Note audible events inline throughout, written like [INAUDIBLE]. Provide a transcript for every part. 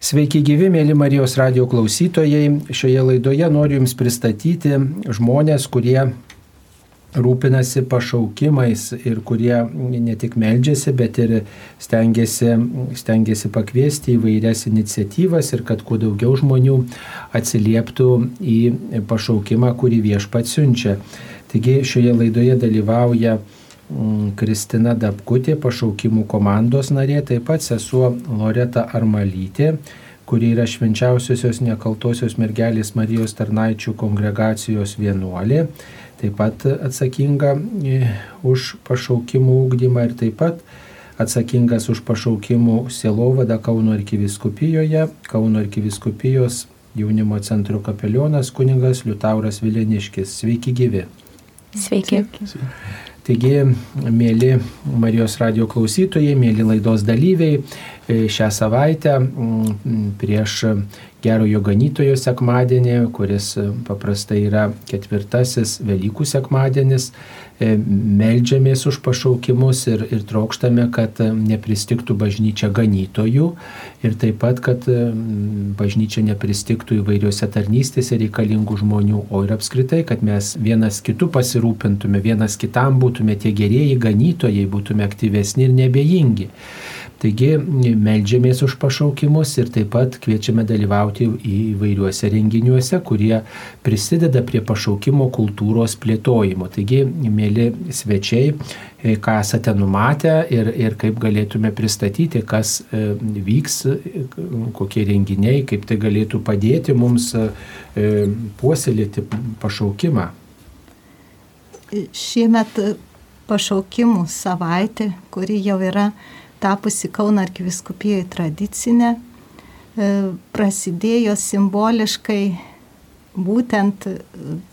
Sveiki gyvi, mėly Marijos radio klausytojai. Šioje laidoje noriu Jums pristatyti žmonės, kurie rūpinasi pašaukimais ir kurie ne tik meldžiasi, bet ir stengiasi, stengiasi pakviesti įvairias iniciatyvas ir kad kuo daugiau žmonių atsilieptų į pašaukimą, kurį viešpat siunčia. Taigi šioje laidoje dalyvauja Kristina Dabkutė, pašaukimų komandos narė, taip pat sesuo Loreta Armalytė, kuri yra švenčiausiosios nekaltosios mergelės Marijos tarnaičių kongregacijos vienuolė, taip pat atsakinga e, už pašaukimų ūkdymą ir taip pat atsakingas už pašaukimų sielovadą Kauno arkiviskupijoje, Kauno arkiviskupijos jaunimo centro kapelionas kuningas Liutauras Vileniškis. Sveiki gyvi. Sveiki. Sveiki. Taigi, mėly Marijos radio klausytojai, mėly laidos dalyviai, e, šią savaitę prieš gerojo ganytojo sekmadienį, kuris paprastai yra ketvirtasis Velykų sekmadienis, E, meldžiamės už pašaukimus ir, ir trokštame, kad nepristiktų bažnyčia ganytojų ir taip pat, kad e, bažnyčia nepristiktų įvairiuose tarnystėse reikalingų žmonių, o ir apskritai, kad mes vienas kitų pasirūpintume, vienas kitam būtume tie gerieji ganytojai, būtume aktyvesni ir nebejingi. Taigi melžiamės už pašaukimus ir taip pat kviečiame dalyvauti įvairiuose renginiuose, kurie prisideda prie pašaukimo kultūros plėtojimo. Taigi, mėly svečiai, ką esate numatę ir, ir kaip galėtume pristatyti, kas e, vyks, kokie renginiai, kaip tai galėtų padėti mums e, puoselėti pašaukimą. Šiemet pašaukimų savaitė, kuri jau yra tapusi Kauno arkiviskupijoje tradicinė, e, prasidėjo simboliškai būtent e,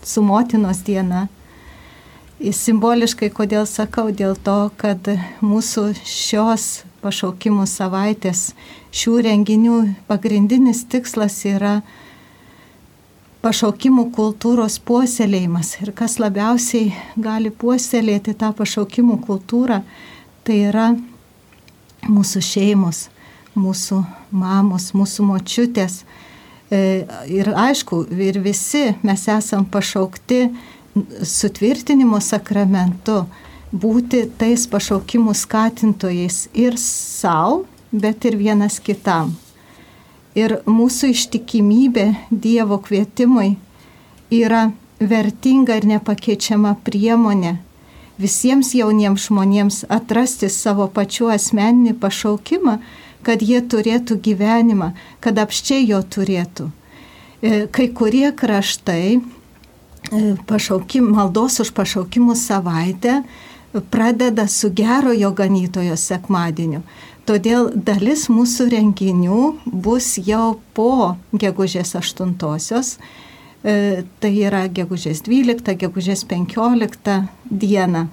su motinos diena. Simboliškai, kodėl sakau, dėl to, kad mūsų šios pašaukimų savaitės, šių renginių pagrindinis tikslas yra pašaukimų kultūros puoselėjimas. Ir kas labiausiai gali puoselėti tą pašaukimų kultūrą, tai yra mūsų šeimos, mūsų mamos, mūsų močiutės. E, ir aišku, ir visi mes esam pašaukti sutvirtinimo sakramentu būti tais pašaukimų skatintojais ir savo, bet ir vienas kitam. Ir mūsų ištikimybė Dievo kvietimui yra vertinga ir nepakeičiama priemonė visiems jauniems žmonėms atrasti savo pačių asmeninį pašaukimą, kad jie turėtų gyvenimą, kad apščiai jo turėtų. E, kai kurie kraštai pašaukim, maldos už pašaukimų savaitę pradeda su gerojo ganytojo sekmadieniu. Todėl dalis mūsų renginių bus jau po gegužės 8-osios E, tai yra gegužės 12, gegužės 15 diena.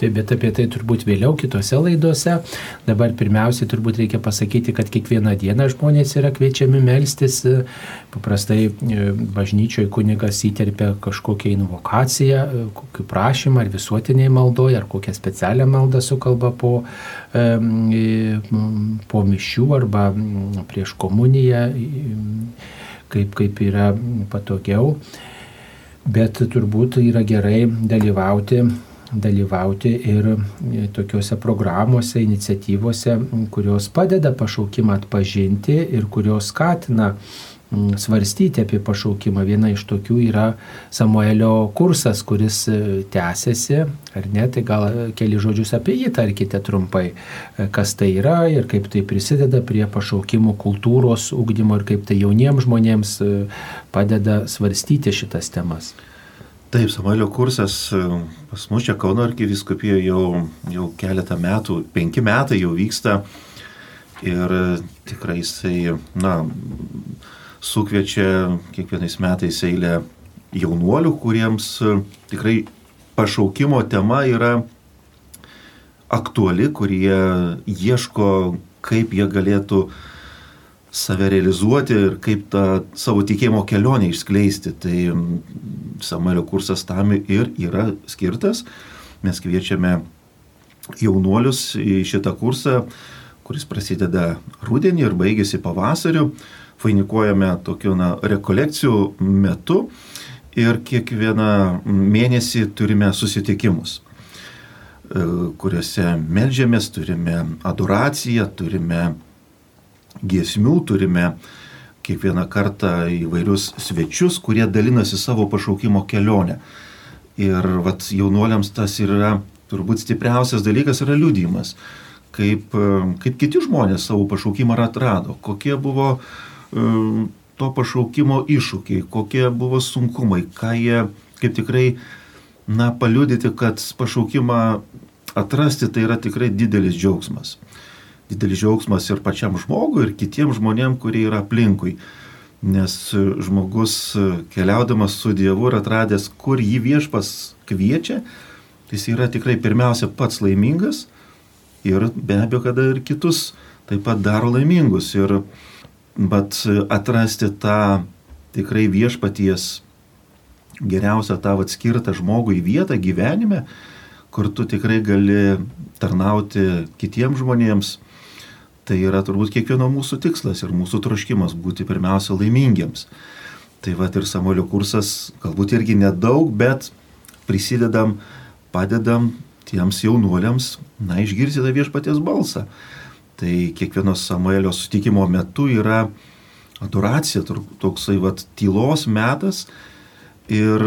Taip, bet apie tai turbūt vėliau kitose laidose. Dabar pirmiausiai turbūt reikia pasakyti, kad kiekvieną dieną žmonės yra kviečiami melstis. Paprastai e, bažnyčioje kunigas įterpia kažkokią invokaciją, e, kokį prašymą ar visuotiniai maldoje, ar kokią specialią maldą sukalba po, po mišių arba prieš komuniją kaip, kaip yra patogiau. Bet turbūt yra gerai dalyvauti, dalyvauti ir tokiuose programuose, iniciatyvose, kurios padeda pašaukimą atpažinti ir kurios skatina svarstyti apie pašaukimą. Viena iš tokių yra Samuelio kursas, kuris e, tęsiasi, ar ne, tai gal keli žodžius apie jį tarkite trumpai, e, kas tai yra ir kaip tai prisideda prie pašaukimų kultūros ugdymo ir kaip tai jauniems žmonėms e, padeda svarstyti šitas temas. Taip, Samuelio kursas pas mus čia Kauno arkiviskupijoje jau, jau keletą metų, penki metai jau vyksta. Ir tikrai jisai, na, sukviečia kiekvienais metais eilę jaunuolių, kuriems e, tikrai pašaukimo tema yra aktuali, kurie ieško, kaip jie galėtų save realizuoti ir kaip tą savo tikėjimo kelionę išskleisti. Tai Samuelio kursas tam ir yra skirtas. Mes kviečiame jaunuolius į šitą kursą, kuris prasideda rudenį ir baigėsi pavasariu. Vainikuojame tokiu na, rekolekcijų metu ir kiekvieną mėnesį turime susitikimus, e, kuriuose melžiamės, turime adoraciją, turime giesmių, turime kiekvieną kartą įvairius svečius, kurie dalinasi savo pašaukimo kelionę. Ir vat, jaunuoliams tas yra turbūt stipriausias dalykas yra liūdimas, kaip, kaip kiti žmonės savo pašaukimą atrado, kokie buvo um, to pašaukimo iššūkiai, kokie buvo sunkumai, ką jie kaip tikrai, na, paliudyti, kad pašaukimą atrasti tai yra tikrai didelis džiaugsmas didelis džiaugsmas ir pačiam žmogui, ir kitiems žmonėms, kurie yra aplinkui. Nes žmogus keliaudamas su Dievu ir atradęs, kur jį viešpas kviečia, jis yra tikrai pirmiausia pats laimingas ir be abejo, kada ir kitus taip pat daro laimingus. Ir bet atrasti tą tikrai viešpaties geriausią tavo atskirtą žmogui vietą gyvenime, kur tu tikrai gali tarnauti kitiems žmonėms, Tai yra turbūt kiekvieno mūsų tikslas ir mūsų troškimas būti pirmiausia laimingiems. Tai va ir Samuelio kursas galbūt irgi nedaug, bet prisidedam, padedam tiems jaunuoliams, na, išgirsti tą viešpaties balsą. Tai kiekvieno Samuelio sutikimo metu yra adoracija, toksai va tylos metas ir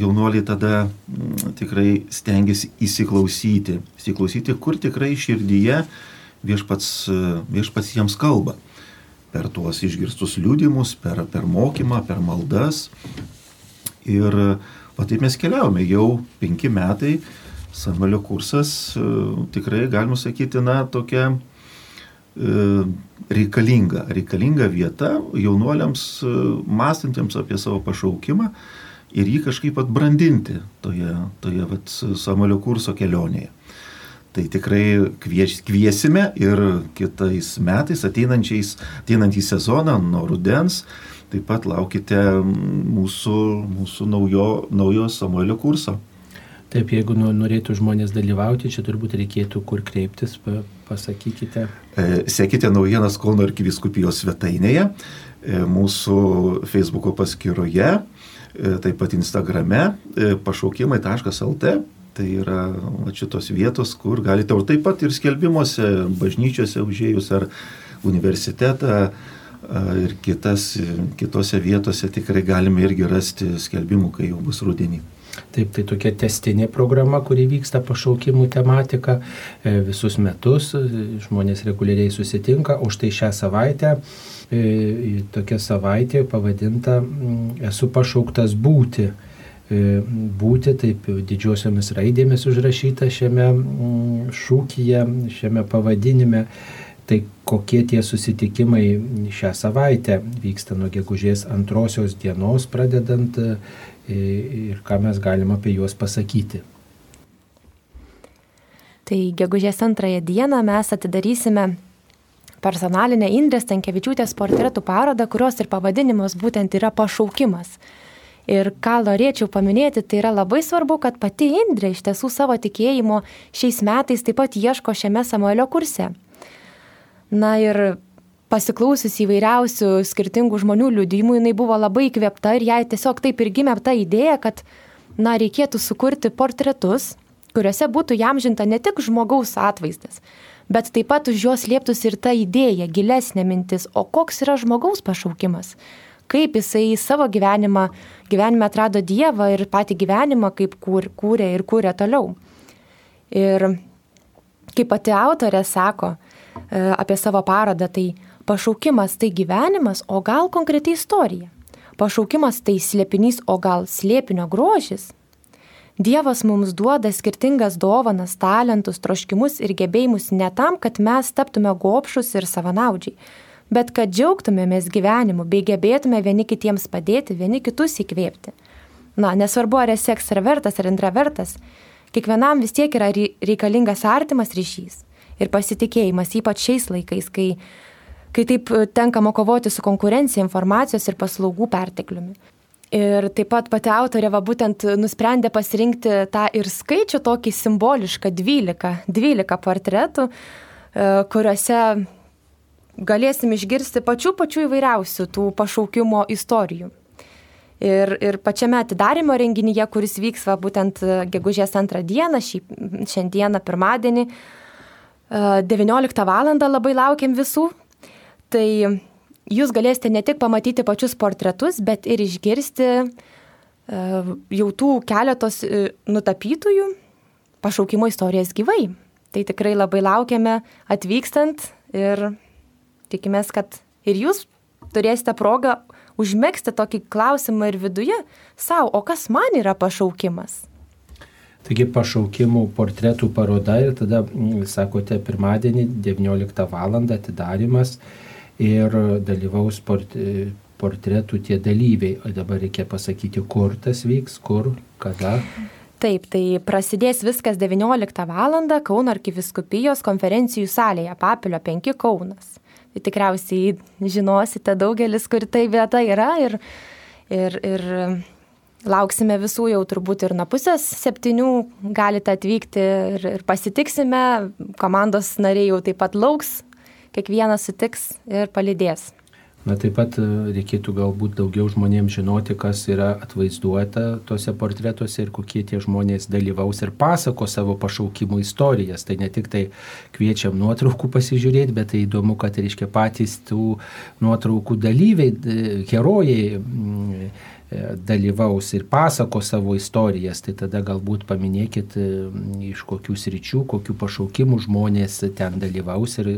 jaunuoliai tada mm, tikrai stengiasi įsiklausyti, įsiklausyti, kur tikrai širdyje viešpats, viešpats jiems kalba. Per tuos išgirstus liūdimus, per, per mokymą, per maldas. Ir va taip mes keliaujame jau penki metai. Samuelio kursas tikrai, galima sakyti, na, tokia reikalinga, reikalinga vieta jaunuoliams mąstantiems apie savo pašaukimą ir jį kažkaip atbrandinti toje, toje vat, Samuelio kurso kelionėje. Tai tikrai kvieš, kviesime ir kitais metais, ateinančiais, ateinantį sezoną nuo rudens, taip pat laukite mūsų, mūsų naujo, naujo Samuelio kurso. Taip, jeigu norėtų žmonės dalyvauti, čia turbūt reikėtų kur kreiptis, pasakykite. E, sekite naujienas Kauno arkiviskupijos svetainėje, e, mūsų Facebook paskyroje, e, taip pat Instagrame, pašaukimai.lt Tai yra šitos vietos, kur galite, o taip pat ir skelbimuose, bažnyčiose užėjus ar universitetą ir kitas, kitose vietose tikrai galime irgi rasti skelbimų, kai jau bus rudenį. Taip, tai tokia testinė programa, kuri vyksta pašaukimų tematika e, visus metus, žmonės reguliariai susitinka, o štai šią savaitę e, tokia savaitė pavadinta Esu pašauktas būti E, būti, taip didžiosiomis raidėmis užrašyta šiame šūkyje, šiame pavadinime. Tai kokie tie susitikimai šią savaitę vyksta nuo gegužės antrosios dienos pradedant e, ir ką mes galim apie juos pasakyti. Tai gegužės antrąją dieną mes atidarysime personalinę Indrės Tankievičiūtės portretų parodą, kurios ir pavadinimas būtent yra pašaukimas. Ir ką norėčiau paminėti, tai yra labai svarbu, kad pati Indrė iš tiesų savo tikėjimo šiais metais taip pat ieško šiame Samuelio kurse. Na ir pasiklausius įvairiausių skirtingų žmonių liudijimų, jinai buvo labai įkvėpta ir jai tiesiog taip ir gimė ta idėja, kad, na, reikėtų sukurti portretus, kuriuose būtų jam žinta ne tik žmogaus atvaizdas, bet taip pat už juos lieptųsi ir ta idėja, gilesnė mintis, o koks yra žmogaus pašaukimas kaip jisai savo gyvenimą, gyvenime atrado Dievą ir patį gyvenimą, kaip kūr, kūrė ir kūrė toliau. Ir kaip pati autorė sako e, apie savo parodą, tai pašaukimas tai gyvenimas, o gal konkretiai istorija. Pašaukimas tai slėpinys, o gal slėpinio grožis. Dievas mums duoda skirtingas dovanas, talentus, troškimus ir gebėjimus ne tam, kad mes taptume gopšus ir savanaudžiai, bet kad džiaugtumėmės gyvenimu bei gebėtume vieni kitiems padėti, vieni kitus įkvėpti. Na, nesvarbu, ar esi ekstravertas ar intravertas, kiekvienam vis tiek yra reikalingas artimas ryšys ir pasitikėjimas, ypač šiais laikais, kai, kai taip tenkama kovoti su konkurencija informacijos ir paslaugų pertekliumi. Ir taip pat pati autorė va būtent nusprendė pasirinkti tą ir skaičių tokį simbolišką 12, 12 portretų, kuriuose galėsim išgirsti pačių pačių įvairiausių tų pašaukimo istorijų. Ir, ir pačiame atidarimo renginyje, kuris vyks va, būtent gegužės antrą dieną, šį, šiandieną pirmadienį, 19 val. labai laukiam visų. Tai jūs galėsite ne tik pamatyti pačius portretus, bet ir išgirsti jau tų keletos nutapytųjų pašaukimo istorijas gyvai. Tai tikrai labai laukiame atvykstant ir tikimės, kad ir jūs turėsite progą užmėgsti tokį klausimą ir viduje savo, o kas man yra pašaukimas? Taigi pašaukimų portretų paroda ir tada, sakote, pirmadienį 19 val. atidarimas ir dalyvaus port, portretų tie dalyviai. O dabar reikia pasakyti, kur tas vyks, kur, kada. Taip, tai prasidės viskas 19 val. Kauno arkiviskupijos konferencijų salėje, Papilio 5 Kaunas tikriausiai žinosite daugelis, kur tai vieta yra ir, ir, ir lauksime visų jau turbūt ir nuo pusės septynių galite atvykti ir, ir pasitiksime, komandos nariai jau taip pat lauks, kiekvienas sutiks ir palydės. Na taip pat e, reikėtų galbūt daugiau žmonėms žinoti, kas yra atvaizduota tuose portretuose ir kokie tie žmonės dalyvaus ir pasako savo pašaukimų istorijas. Tai ne tik tai kviečiam nuotraukų pasižiūrėti, bet tai įdomu, kad reiškia patys tų nuotraukų dalyviai, herojai mm, e, dalyvaus ir pasako savo istorijas, tai tada galbūt paminėkit mm, iš kokių sričių, kokių pašaukimų žmonės ten dalyvaus ir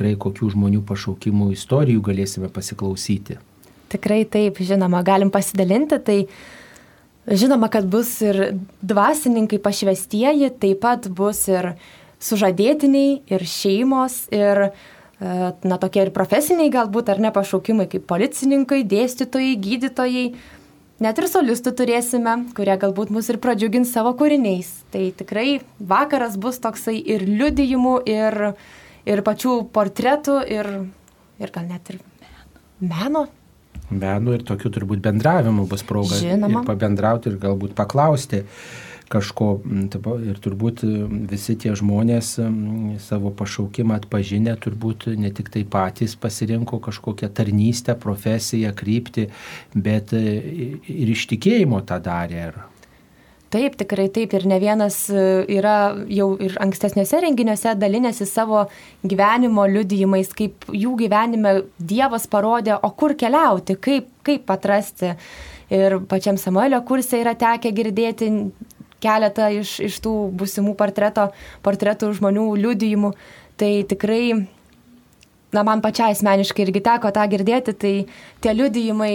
tikrai kokių žmonių pašaukimų istorijų galėsime pasiklausyti. Tikrai taip, žinoma, galim pasidalinti, tai žinoma, kad bus ir dvasininkai pašvestieji, taip pat bus ir sužadėtiniai, ir šeimos, ir, e, na, tokie ir profesiniai galbūt, ar ne pašaukimai, kaip policininkai, dėstytojai, gydytojai. Net ir solistų turėsime, kurie galbūt mus ir pradžiugins savo kūriniais. Tai tikrai vakaras bus toksai ir liudijimų, ir ir pačių portretų, ir, ir gal net ir meno. Meno ir tokių turbūt bendravimų bus proga. Žinoma. Ir pabendrauti ir galbūt paklausti kažko. Ir turbūt visi tie žmonės savo pašaukimą atpažinę, turbūt ne tik tai patys pasirinko kažkokią tarnystę, profesiją, kryptį, bet ir iš tikėjimo tą darė. Ir Taip, tikrai taip. Ir ne vienas e, yra jau ir ankstesniuose renginiuose dalinėsi savo gyvenimo liudijimais, kaip jų gyvenime Dievas parodė, o kur keliauti, kaip, kaip atrasti. Ir pačiam Samuelio kursė yra tekę girdėti keletą iš, iš tų busimų portreto, portretų žmonių liudijimų. Tai tikrai na, man pačiai asmeniškai irgi teko tą girdėti, tai tie liudijimai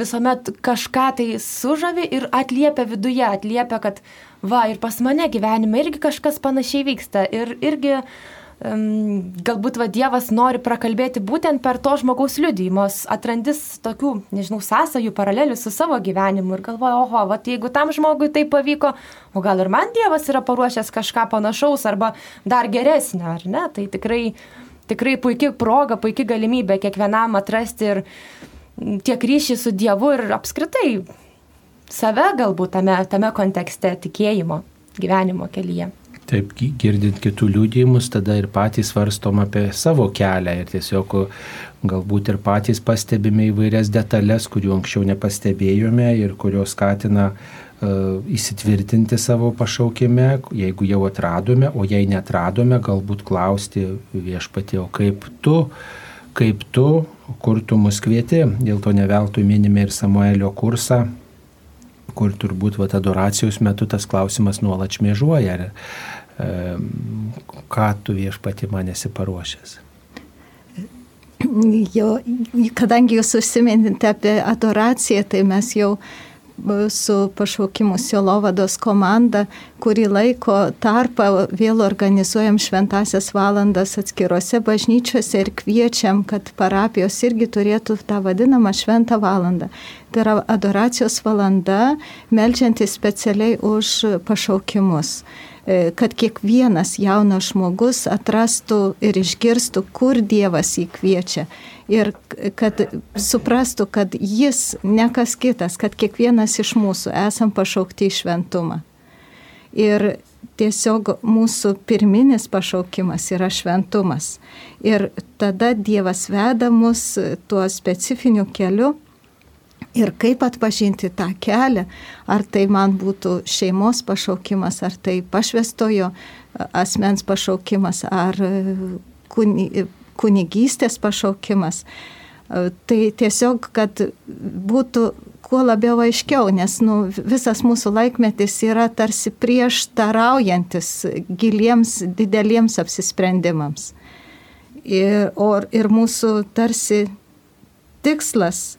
visuomet kažką tai sužavi ir atliepia viduje, atliepia, kad va, ir pas mane gyvenime irgi kažkas panašiai vyksta. Ir irgi um, galbūt va Dievas nori prakalbėti būtent per to žmogaus liudijimus, atrandis tokių, nežinau, sąsajų, paralelių su savo gyvenimu ir galvoja, oho, va, jeigu tam žmogui tai pavyko, o gal ir man Dievas yra paruošęs kažką panašaus arba dar geresnio, ar ne? Tai tikrai tikrai puikia proga, puikia galimybė kiekvienam atrasti ir tiek ryšį su Dievu ir apskritai save galbūt tame, tame kontekste tikėjimo gyvenimo kelyje. Taip, girdint kitų liūdėjimus, tada ir patys svarstom apie savo kelią ir tiesiog galbūt ir patys pastebime įvairias detalės, kurių anksčiau nepastebėjome ir kurios skatina įsitvirtinti savo pašaukime, jeigu jau atradome, o jei netradome, galbūt klausti viešpatė, o kaip tu, kaip tu, kur tu mus kvieti, dėl to neveltui minime ir Samuelio kursą, kur turbūt vat, adoracijos metu tas klausimas nuolat šmėžuoja, ar e, ką tu viešpatė man esi paruošęs. Jo, kadangi jūs užsiminėte apie adoraciją, tai mes jau su pašaukimu Silovados komanda, kurį laiko tarpą vėl organizuojam šventasias valandas atskirose bažnyčiose ir kviečiam, kad parapijos irgi turėtų tą vadinamą šventą valandą. Tai yra adoracijos valanda, melžiantis specialiai už pašaukimus. E, kad kiekvienas jaunas žmogus atrastų ir išgirstų, kur Dievas jį kviečia. Ir kad suprastų, kad jis ne kas kitas, kad kiekvienas iš mūsų esam pašaukti į šventumą. Ir tiesiog mūsų pirminis pašaukimas yra šventumas. Ir tada Dievas veda mus tuo specifiniu keliu. Ir kaip atpažinti tą kelią, ar tai man būtų šeimos pašaukimas, ar tai pašvestojo asmens pašaukimas, ar kunigystės pašaukimas. Tai tiesiog, kad būtų kuo labiau aiškiau, nes nu, visas mūsų laikmetis yra tarsi prieštaraujantis giliems, dideliems apsisprendimams. Ir, or, ir mūsų tarsi tikslas,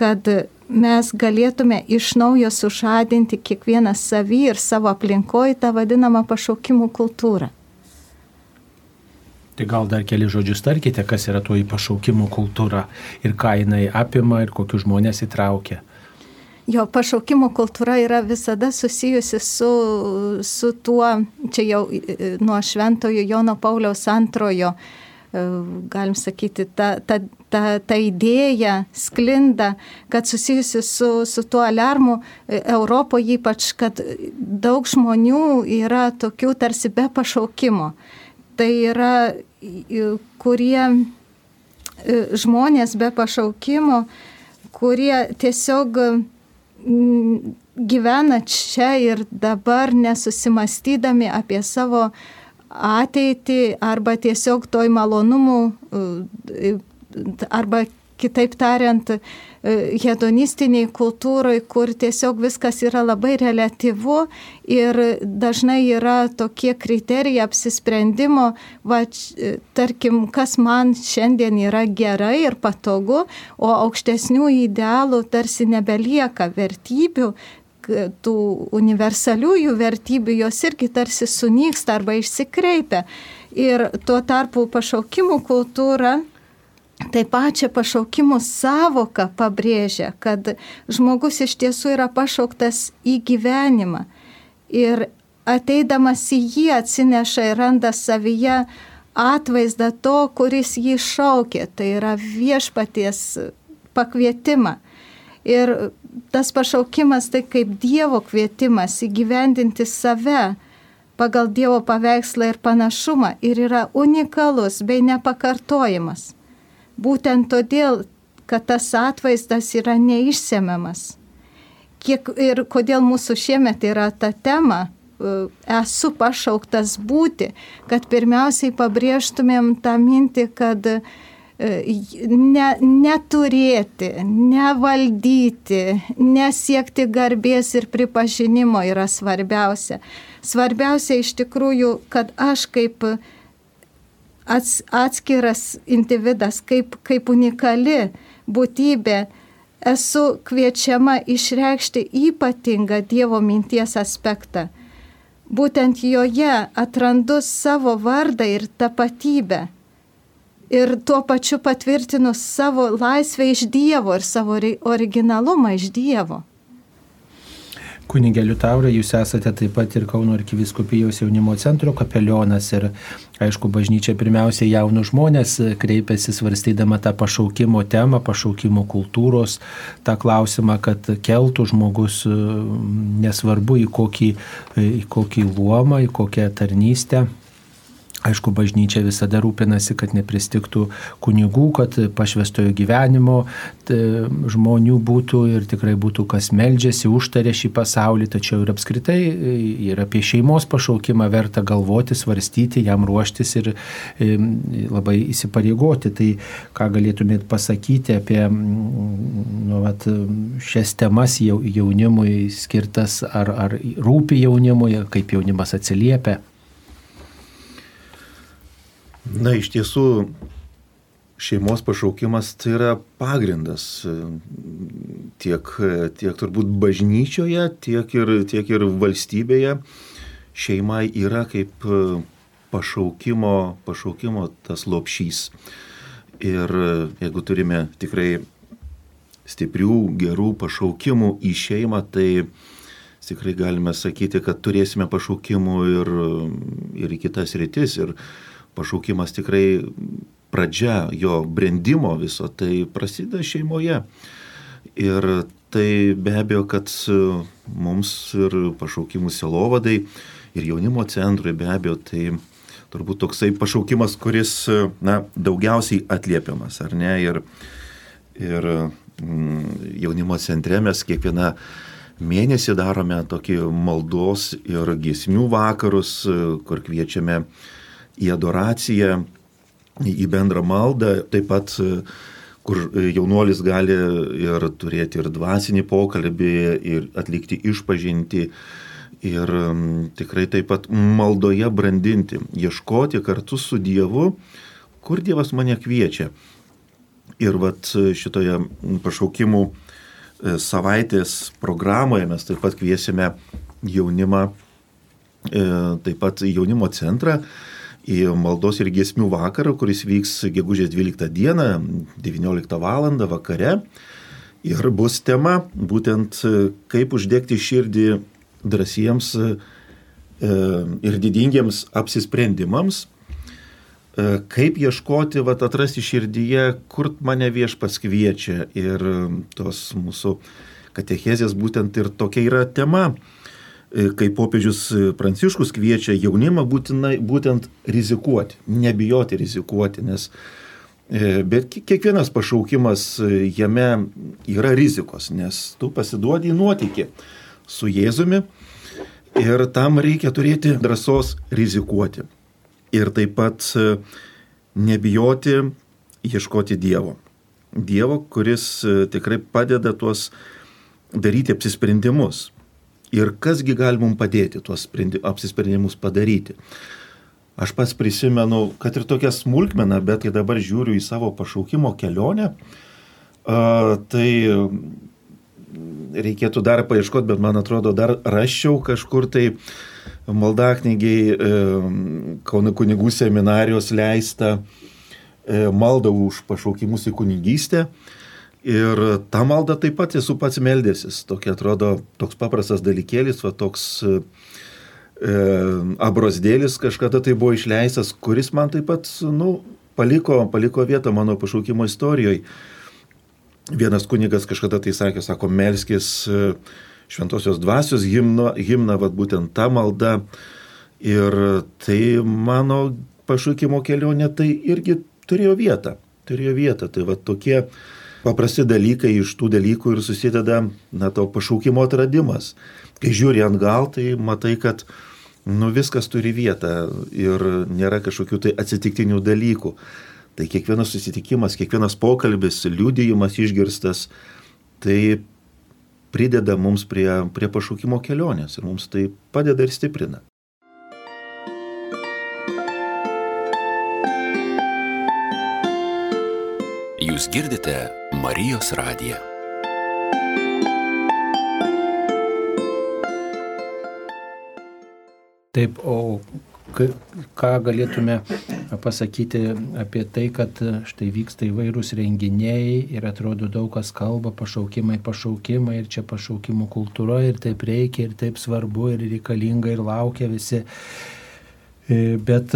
kad mes galėtume iš naujo sužadinti kiekvieną savį ir savo aplinkoje tą vadinamą pašaukimų kultūrą. Tai gal dar keli žodžius tarkite, kas yra toji pašaukimų kultūra ir ką jinai apima ir kokius žmonės įtraukia jo pašaukimo kultūra yra visada susijusi su, su tuo, čia jau nuo šventojo Jono Pauliaus antrojo, e, galim sakyti, ta, ta, ta, ta idėja sklinda, kad susijusi su, su tuo alarmu e, Europoje ypač, kad daug žmonių yra tokių tarsi be pašaukimo. Tai yra, kurie e, žmonės be pašaukimo, kurie tiesiog gyvena čia ir dabar nesusimastydami apie savo ateitį arba tiesiog toj malonumų arba kitaip tariant, e, hedonistiniai kultūrai, kur tiesiog viskas yra labai relativu ir dažnai yra tokie kriterijai apsisprendimo, va, e, tarkim, kas man šiandien yra gerai ir patogu, o aukštesnių idealų tarsi nebelieka vertybių, tų universaliųjų vertybių jos irgi tarsi sunyksta arba išsikreipia. Ir tuo tarpu pašaukimų kultūra Tai pačią pašaukimo savoką pabrėžia, kad žmogus iš tiesų yra pašauktas į gyvenimą ir ateidamas į jį atsineša ir randa savyje atvaizdą to, kuris jį šaukė, tai yra viešpaties pakvietimą. Ir tas pašaukimas tai kaip Dievo kvietimas įgyvendinti save pagal Dievo paveikslą ir panašumą ir yra unikalus bei nepakartojimas. Būtent todėl, kad tas atvaizdas yra neišsemiamas. Kiek ir kodėl mūsų šiemet yra ta tema, e, esu pašauktas būti, kad pirmiausiai pabrėžtumėm tą mintį, kad e, ne, neturėti, nevaldyti, nesiekti garbės ir pripažinimo yra svarbiausia. Svarbiausia iš tikrųjų, kad aš kaip ats, atskiras individas, kaip, kaip unikali būtybė, esu kviečiama išreikšti ypatingą Dievo minties aspektą. Būtent joje atrandu savo vardą ir tapatybę. Ir tuo pačiu patvirtinu savo laisvę iš Dievo ir savo originalumą iš Dievo. Kunigė Liutaurai, jūs esate taip pat ir Kauno arkiviskupijos jaunimo centro kapelionas ir aišku, bažnyčia pirmiausia jaunus žmonės kreipiasi svarstydama tą pašaukimo temą, pašaukimo kultūros, tą klausimą, kad keltų žmogus nesvarbu į kokį, į kokį luomą, į kokią tarnystę Aišku, bažnyčia visada rūpinasi, kad nepristiktų kunigų, kad pašvestojo gyvenimo žmonių būtų ir tikrai būtų kas meldžiasi, užtarė šį pasaulį, tačiau ir apskritai ir apie šeimos pašaukimą verta galvoti, svarstyti, jam ruoštis ir labai įsipareigoti. Tai ką galėtumėt pasakyti apie nu, vat, šias temas jaunimui skirtas, ar, ar rūpi jaunimui, kaip jaunimas atsiliepia? Na, iš tiesų, šeimos pašaukimas tai yra pagrindas tiek, tiek turbūt bažnyčioje, tiek ir, tiek ir valstybėje. Šeima yra kaip pašaukimo, pašaukimo tas lopšys. Ir jeigu turime tikrai stiprių, gerų pašaukimų į šeimą, tai tikrai galime sakyti, kad turėsime pašaukimų ir, ir į kitas rytis. Ir pašaukimas tikrai pradžia jo brendimo viso, tai prasideda šeimoje. Ir tai be abejo, kad mums ir pašaukimų selovadai ir jaunimo centrui be abejo, tai turbūt toksai pašaukimas, kuris na, daugiausiai atliepiamas, ar ne? Ir, ir mm, jaunimo centre mes kiekvieną mėnesį darome tokį maldos ir giesmių vakarus, kur kviečiame į adoraciją, į bendrą maldą, taip pat kur jaunuolis gali ir turėti ir dvasinį pokalbį, ir atlikti išpažinti, ir tikrai taip pat maldoje brandinti, ieškoti kartu su Dievu, kur Dievas mane kviečia. Ir vat šitoje pašaukimų e, savaitės programoje mes taip pat kviesime jaunimą, e, taip pat jaunimo centrą į maldos ir giesmių vakarą, kuris vyks gegužės 12 dieną, 19 val. vakare. Ir bus tema būtent kaip uždegti širdį drąsiems e, ir didingiems apsisprendimams, e, kaip ieškoti, vat, atrasti širdyje, kur mane viešpas kviečia. Ir tos mūsų katechezės būtent ir tokia yra tema, e, kai popiežius Pranciškus kviečia jaunimą būtinai, būtent rizikuoti, nebijoti rizikuoti, nes Bet kiekvienas pašaukimas jame yra rizikos, nes tu pasiduodi į nuotykį su Jėzumi ir tam reikia turėti drąsos rizikuoti. Ir taip pat e, nebijoti ieškoti Dievo. Dievo, kuris e, tikrai padeda tuos daryti apsisprendimus. Ir kasgi gali mums padėti tuos apsisprendimus padaryti. Aš pats prisimenu, kad ir tokia smulkmena, bet kai dabar žiūriu į savo pašaukimo kelionę, tai reikėtų dar paieškoti, bet man atrodo, dar raščiau kažkur tai maldaknygiai Kauno kunigų seminarijos leista e, malda už pašaukimus į kunigystę. Ir tą maldą taip pat esu pats meldėsis. Tokia atrodo toks paprastas dalykėlis, va toks e, abrosdėlis kažkada tai buvo išleistas, kuris man taip pat, nu, paliko, paliko vietą mano pašaukimo istorijoje. Vienas kunigas kažkada tai sakė, sako, melskis e, šventosios dvasios himno, himną, vad būtent tą maldą. Ir tai mano pašaukimo kelionė tai irgi turėjo vietą. Turėjo vietą. Tai va tokie paprasti dalykai iš tų dalykų ir susideda, na, to pašaukimo atradimas. Kai žiūri ant gal, tai matai, kad, nu, viskas turi vietą ir nėra kažkokių tai atsitiktinių dalykų. Tai kiekvienas susitikimas, kiekvienas pokalbis, liūdėjimas išgirstas, tai prideda mums prie, prie pašaukimo kelionės ir mums tai padeda ir stiprina. Jūs girdite Marijos radiją. Taip, o ką galėtume pasakyti apie tai, kad štai vyksta įvairūs renginiai ir atrodo daug kas kalba, pašaukimai, pašaukimai ir čia pašaukimų kultūra ir taip reikia ir taip svarbu ir reikalinga ir laukia visi bet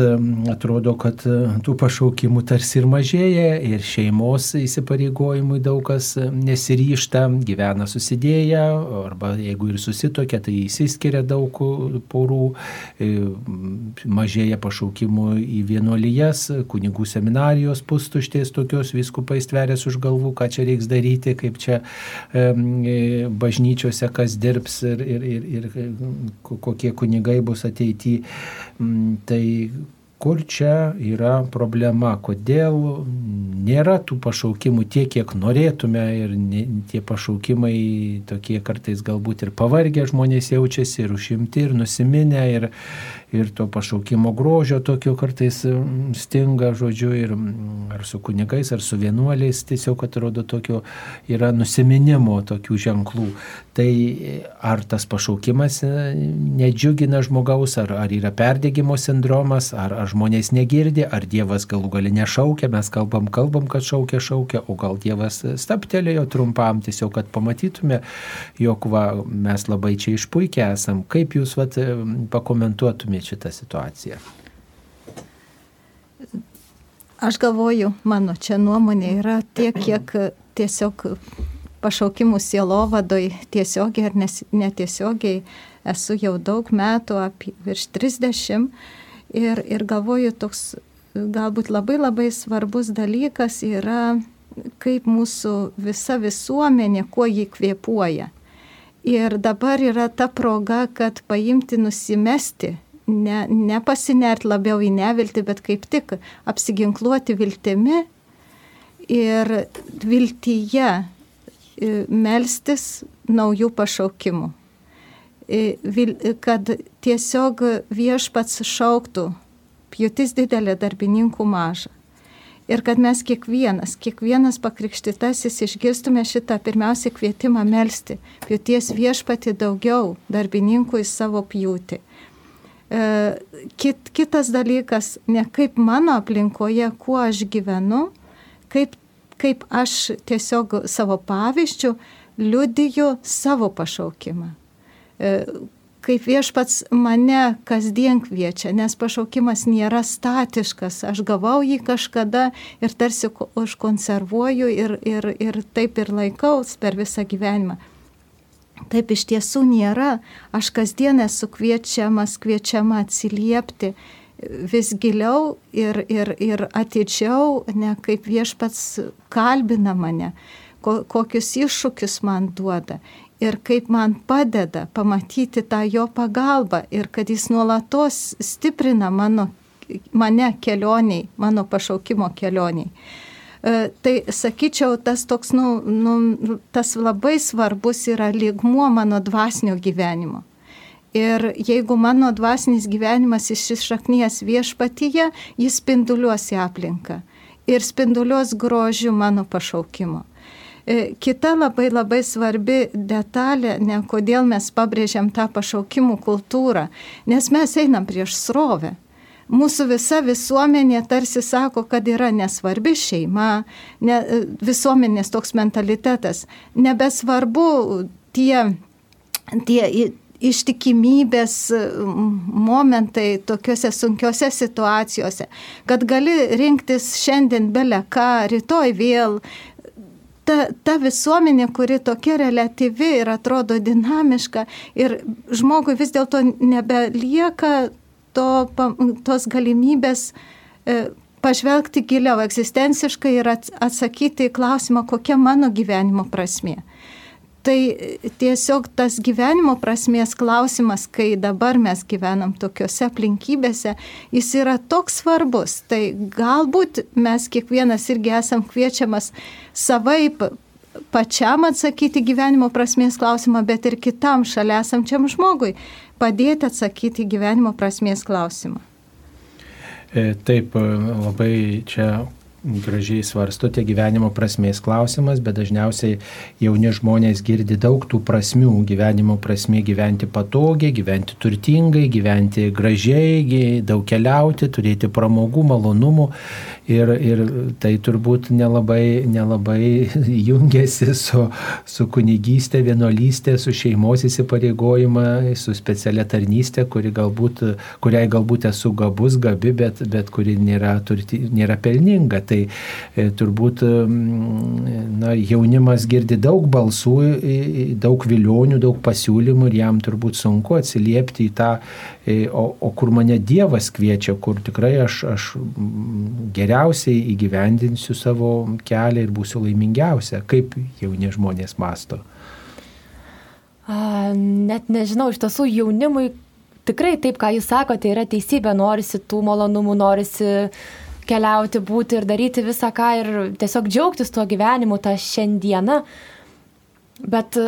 atrodo, kad e, tų pašaukimų tarsi ir mažėja ir šeimos įsipareigojimui daug kas nesiryšta, gyvena susidėję, arba jeigu ir susitokia, tai įsiskiria daug porų, e, mažėja pašaukimų į vienuolijas, kunigų seminarijos pustuštės tokios, viskupai stverės už galvų, ką čia reiks daryti, kaip čia bažnyčiose kas dirbs ir, ir, ir, ir kokie kunigai bus ateityje Tai kur čia yra problema, kodėl nėra tų pašaukimų tiek, kiek norėtume ir ne, tie pašaukimai tokie kartais galbūt ir pavargę žmonės jaučiasi ir užimti ir nusiminę ir, ir to pašaukimo grožio tokio kartais mm, stinga, žodžiu, ir mm, ar su kunigais, ar su vienuoliais tiesiog atrodo tokio yra nusiminimo tokių ženklų. Tai ar tas pašaukimas e, nedžiugina žmogaus, ar, ar yra perdėgymo sindromas, ar, ar žmonės negirdi, ar Dievas galų gali nešaukia, mes kalbam, kalbam, kad šaukia, šaukia, o gal Dievas staptelėjo trumpam, tiesiog, kad pamatytume, jog va, mes labai čia išpuikę esam. Kaip jūs vat, pakomentuotumėte šitą situaciją? Aš galvoju, mano čia nuomonė yra tiek, [CLEARS THROAT] kiek tiesiog pašaukimų sielovadoj tiesiogiai ar netiesiogiai esu jau daug metų, apie virš 30, ir, ir galvoju, toks galbūt labai labai svarbus dalykas yra, kaip mūsų visa visuomenė, kuo jį kvėpuoja. Ir dabar yra ta proga, kad paimti, nusimesti, ne, nepasinert labiau į neviltį, bet kaip tik apsiginkluoti viltimi ir viltyje e, melstis naujų pašaukimų. E, kad tiesiog viešpats šauktų, pjūtis didelė, darbininkų maža ir kad mes kiekvienas, kiekvienas pakrikštytasis išgirstume šitą pirmiausia kvietimą melstį, pjūties viešpati daugiau darbininkų į savo pjūtį. E, kit, kitas dalykas, ne kaip mano aplinkoje, kuo aš gyvenu, kaip, kaip aš tiesiog savo pavyzdžių liudiju savo pašaukimą. E, kaip viešpats mane kasdien kviečia, nes pašaukimas nėra statiškas. Aš gavau jį kažkada ir tarsi užkonservuoju ir, ir, ir taip ir laikaus per visą gyvenimą. Taip iš tiesų nėra. Aš kasdien esu kviečiamas, kviečiama atsiliepti vis giliau ir, ir, ir atidžiau, ne kaip viešpats kalbina mane, ko, kokius iššūkius man duoda ir kaip man padeda pamatyti tą jo pagalbą ir kad jis nuolatos stiprina mano, mane kelioniai, mano pašaukimo kelioniai. E, tai sakyčiau, tas toks, nu, nu, tas labai svarbus yra lygmuo mano dvasinio gyvenimo. Ir jeigu mano dvasinis gyvenimas išsišaknyjas viešpatyje, jis spinduliuos į aplinką ir spinduliuos grožiu mano pašaukimo. E, kita labai labai svarbi detalė, ne kodėl mes pabrėžiam tą pašaukimų kultūrą, nes mes einam prieš srovę. Mūsų visa visuomenė tarsi sako, kad yra nesvarbi šeima, ne, visuomenės toks mentalitetas. Nebesvarbu tie, tie ištikimybės momentai tokiuose sunkiuose situacijose, kad gali rinktis šiandien belę ką, rytoj vėl, ta, ta visuomenė, kuri tokia relatyvi ir atrodo dinamiška ir žmogui vis dėlto nebelieka to, tos galimybės e, pažvelgti giliau egzistenciškai ir atsakyti į klausimą, kokia mano gyvenimo prasmė. Tai tiesiog tas gyvenimo prasmės klausimas, kai dabar mes gyvenam tokiuose aplinkybėse, jis yra toks svarbus. Tai galbūt mes kiekvienas irgi esam kviečiamas savaip pačiam atsakyti gyvenimo prasmės klausimą, bet ir kitam šalia esančiam žmogui padėti atsakyti gyvenimo prasmės klausimą. E, taip, labai čia gražiai svarstote gyvenimo prasmės klausimas, bet dažniausiai jauni žmonės girdi daug tų prasmių. Gyvenimo prasmė gyventi patogiai, gyventi turtingai, gyventi gražiai, daug keliauti, turėti pramogų, malonumų. Ir, ir tai turbūt nelabai, nelabai [LAUGHS] jungiasi su, su kunigystė, vienolystė, su šeimos įsipareigojimą, su specialia tarnystė, kuri galbūt, kuriai galbūt esu gabus, gabi, bet, bet kuri nėra, turti, nėra pelninga. Tai e, turbūt na, jaunimas girdi daug balsų, daug vilionių, daug pasiūlymų ir jam turbūt sunku atsiliepti į tą, e, o, o kur mane Dievas kviečia, kur tikrai aš, aš geriausiai įgyvendinsiu savo kelią ir būsiu laimingiausia. Kaip jauni žmonės masto? A, net nežinau, iš tiesų jaunimui tikrai taip, ką jūs sakote, yra teisybė, norisi tų malonumų, norisi keliauti, būti ir daryti visą ką ir tiesiog džiaugtis tuo gyvenimu, tą šiandieną. Bet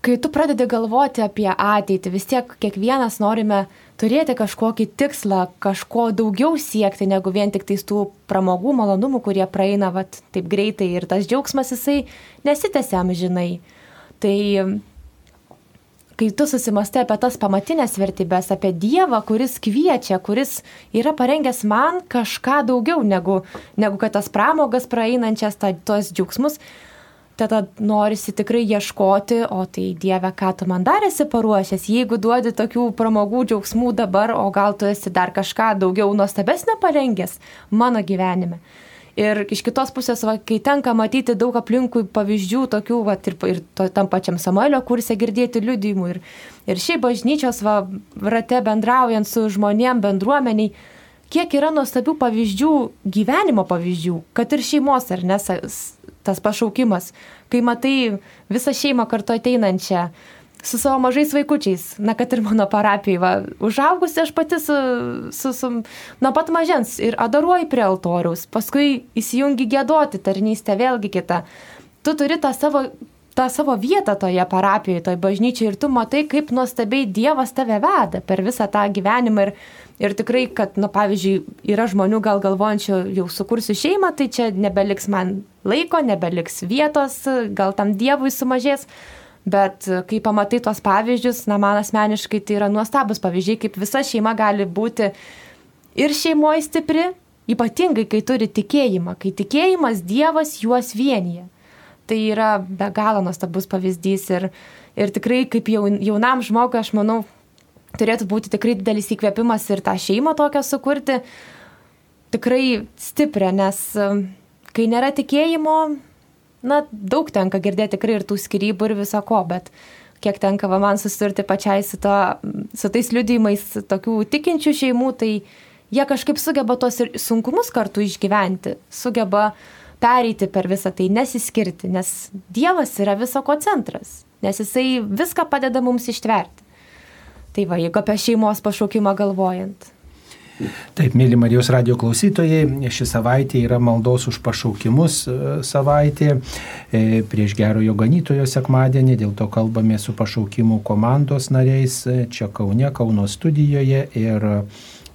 kai tu pradedi galvoti apie ateitį, vis tiek kiekvienas norime turėti kažkokį tikslą, kažko daugiau siekti, negu vien tik tais tų pramogų, malonumų, kurie praeina vat, taip greitai ir tas džiaugsmas jisai nesitęsiam žinai. Tai kai tu susimastai apie tas pamatinės vertybės, apie Dievą, kuris kviečia, kuris yra parengęs man kažką daugiau negu, negu kad tas pramogas praeinančias, ta, tos džiaugsmus, tada norisi tikrai ieškoti, o tai Dieve, ką tu man dar esi paruošęs, jeigu duodi tokių pramogų džiaugsmų dabar, o gal tu esi dar kažką daugiau nuostabesnio parengęs mano gyvenime. Ir iš kitos pusės, va, kai tenka matyti daug aplinkui pavyzdžių, tokių, va, ir, ir to, tam pačiam Samuelio kursė girdėti liudijimų, ir, ir šiaip bažnyčios va, rate bendraujant su žmonėm, bendruomeniai, kiek yra nuostabių pavyzdžių, gyvenimo pavyzdžių, kad ir šeimos, ar ne, tas pašaukimas, kai matai visą šeimą kartu ateinančią, su savo mažais vaikučiais, na, kad ir mano parapijai, va, užaugusi aš pati su, su, su, nuo pat mažens ir adoruoju prie altoriaus, paskui įsijungi gėdoti tarnystę, vėlgi kita. Tu turi tą savo, tą savo vietą toje parapijoje, toje bažnyčioje ir tu matai, kaip nuostabiai Dievas tave veda per visą tą gyvenimą ir, ir tikrai, kad, na, pavyzdžiui, yra žmonių gal galvojančių, jau sukursiu šeimą, tai čia nebeliks man laiko, nebeliks vietos, gal tam Dievui sumažės. Bet e, kai pamatai tos pavyzdžius, na, man asmeniškai tai yra nuostabus pavyzdžiai, kaip visa šeima gali būti ir šeimoje stipri, ypatingai kai turi tikėjimą, kai tikėjimas Dievas juos vienyje. Tai yra be galo nuostabus pavyzdys ir, ir tikrai kaip jaunam žmogui, aš manau, turėtų būti tikrai didelis įkvėpimas ir tą šeimą tokią sukurti, tikrai stiprią, nes e, kai nėra tikėjimo, na, daug tenka girdėti tikrai ir tų skirybų ir viso ko, bet kiek tenka man susidurti pačiai su, to, su tais liudymais tokių tikinčių šeimų, tai jie kažkaip sugeba tos ir sunkumus kartu išgyventi, sugeba pereiti per visą tai, nesiskirti, nes Dievas yra viso ko centras, nes Jisai viską padeda mums ištverti. Tai va, jeigu apie šeimos pašaukimą galvojant. Taip, mėly Marijos radio klausytojai, ši savaitė yra maldos už pašaukimus e, savaitė e, prieš gerojo ganytojo sekmadienį, dėl to kalbame su pašaukimų komandos nariais e, čia Kaune, Kauno studijoje ir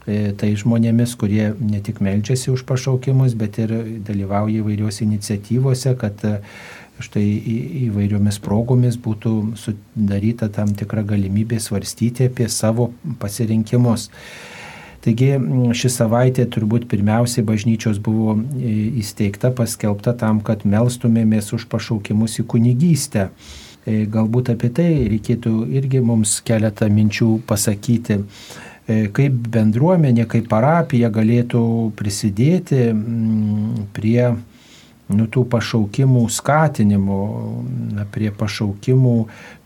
tai žmonėmis, kurie ne tik melčiasi už pašaukimus, bet ir dalyvauja įvairiuose iniciatyvose, kad štai įvairiomis progomis būtų sudaryta tam tikra galimybė svarstyti apie savo pasirinkimus. Taigi ši savaitė turbūt pirmiausiai bažnyčios buvo e, įsteigta, paskelbta tam, kad melstumėmės už pašaukimus į kunigystę. E, galbūt apie tai reikėtų irgi mums keletą minčių pasakyti e, kaip bendruomenė, kaip parapija galėtų prisidėti prie nu, tų pašaukimų skatinimo, na, prie pašaukimų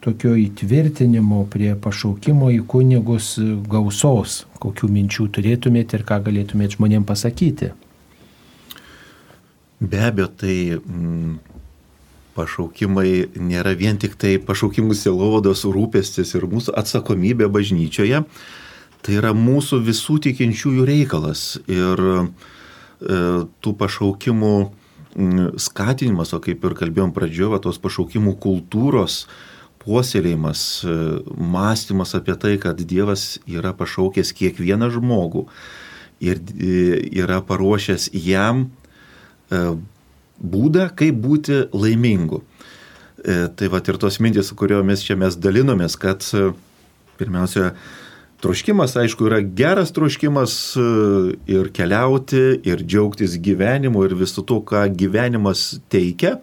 tokio įtvirtinimo, prie pašaukimo į kunigus gausos, kokių minčių turėtumėte ir ką galėtumėte žmonėms pasakyti. Be abejo, tai mm, pašaukimai nėra vien tik tai pašaukimų silovados rūpestis ir mūsų atsakomybė bažnyčioje, tai yra mūsų visų tikinčiųjų reikalas. Ir e, tų pašaukimų skatinimas, o kaip ir kalbėjom pradžioje, tos pašaukimų kultūros puoselėjimas, e, mąstymas apie tai, kad Dievas yra pašaukęs kiekvieną žmogų ir e, yra paruošęs jam e, būdą, kaip būti laimingu. Tai va ir tos mintis, su kuriomis čia mes dalinomės, kad pirmiausia, Troškimas, aišku, yra geras troškimas e, ir keliauti, ir džiaugtis gyvenimu, ir visu to, ką gyvenimas teikia.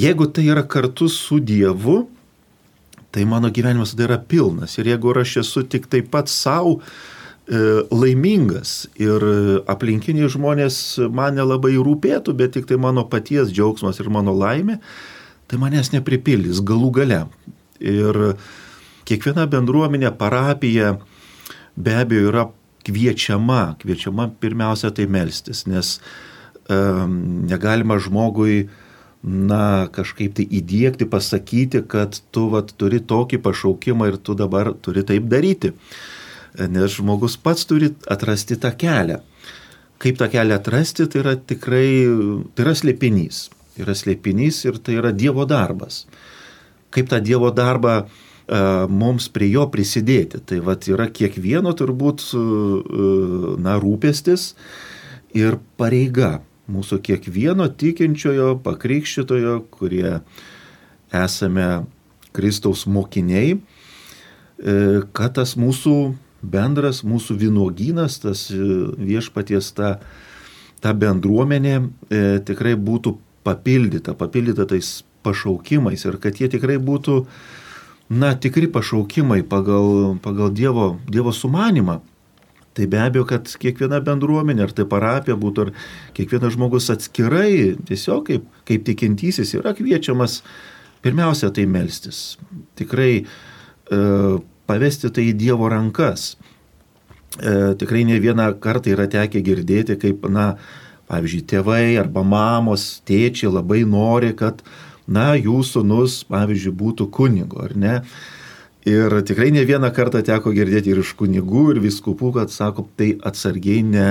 Jeigu tai yra kartu su Dievu, tai mano gyvenimas tada yra pilnas. Ir jeigu aš esu tik taip pat savo e, laimingas ir aplinkiniai žmonės man nelabai rūpėtų, bet tik tai mano paties džiaugsmas ir mano laimė, tai manęs nepripildys galų gale. Ir kiekviena bendruomenė, parapija be abejo yra kviečiama, kviečiama pirmiausia tai melstis, nes um, negalima žmogui na, kažkaip tai įdėkti, pasakyti, kad tu vat, turi tokį pašaukimą ir tu dabar turi taip daryti. Nes žmogus pats turi atrasti tą kelią. Kaip tą kelią atrasti, tai yra tikrai, tai yra slėpinys. Tai yra slėpinys ir tai yra Dievo darbas. Kaip tą Dievo darbą E, mums prie jo prisidėti. Tai vat yra kiekvieno turbūt e, na, rūpestis ir pareiga mūsų kiekvieno tikinčiojo, pakrikščitojo, kurie esame Kristaus mokiniai, e, kad tas mūsų bendras, mūsų vynuogynas, tas viešpaties ta, ta bendruomenė tikrai būtų papildyta, papildyta tais pašaukimais ir kad jie tikrai būtų na, tikri pašaukimai pagal, pagal Dievo, dievo sumanimą. Tai be abejo, kad kiekviena bendruomenė, ar tai parapija būtų, ar kiekvienas žmogus atskirai, tiesiog kaip, kaip tikintysis yra kviečiamas pirmiausia tai melstis. Tikrai e, pavesti tai į Dievo rankas. E, tikrai ne vieną kartą yra tekę girdėti, kaip, na, pavyzdžiui, tėvai arba mamos, tėčiai labai nori, kad, na, jų sunus, pavyzdžiui, būtų kunigo, ar ne? Ir tikrai ne vieną kartą teko girdėti ir iš kunigų, ir viskupų, kad sako, tai atsargiai ne,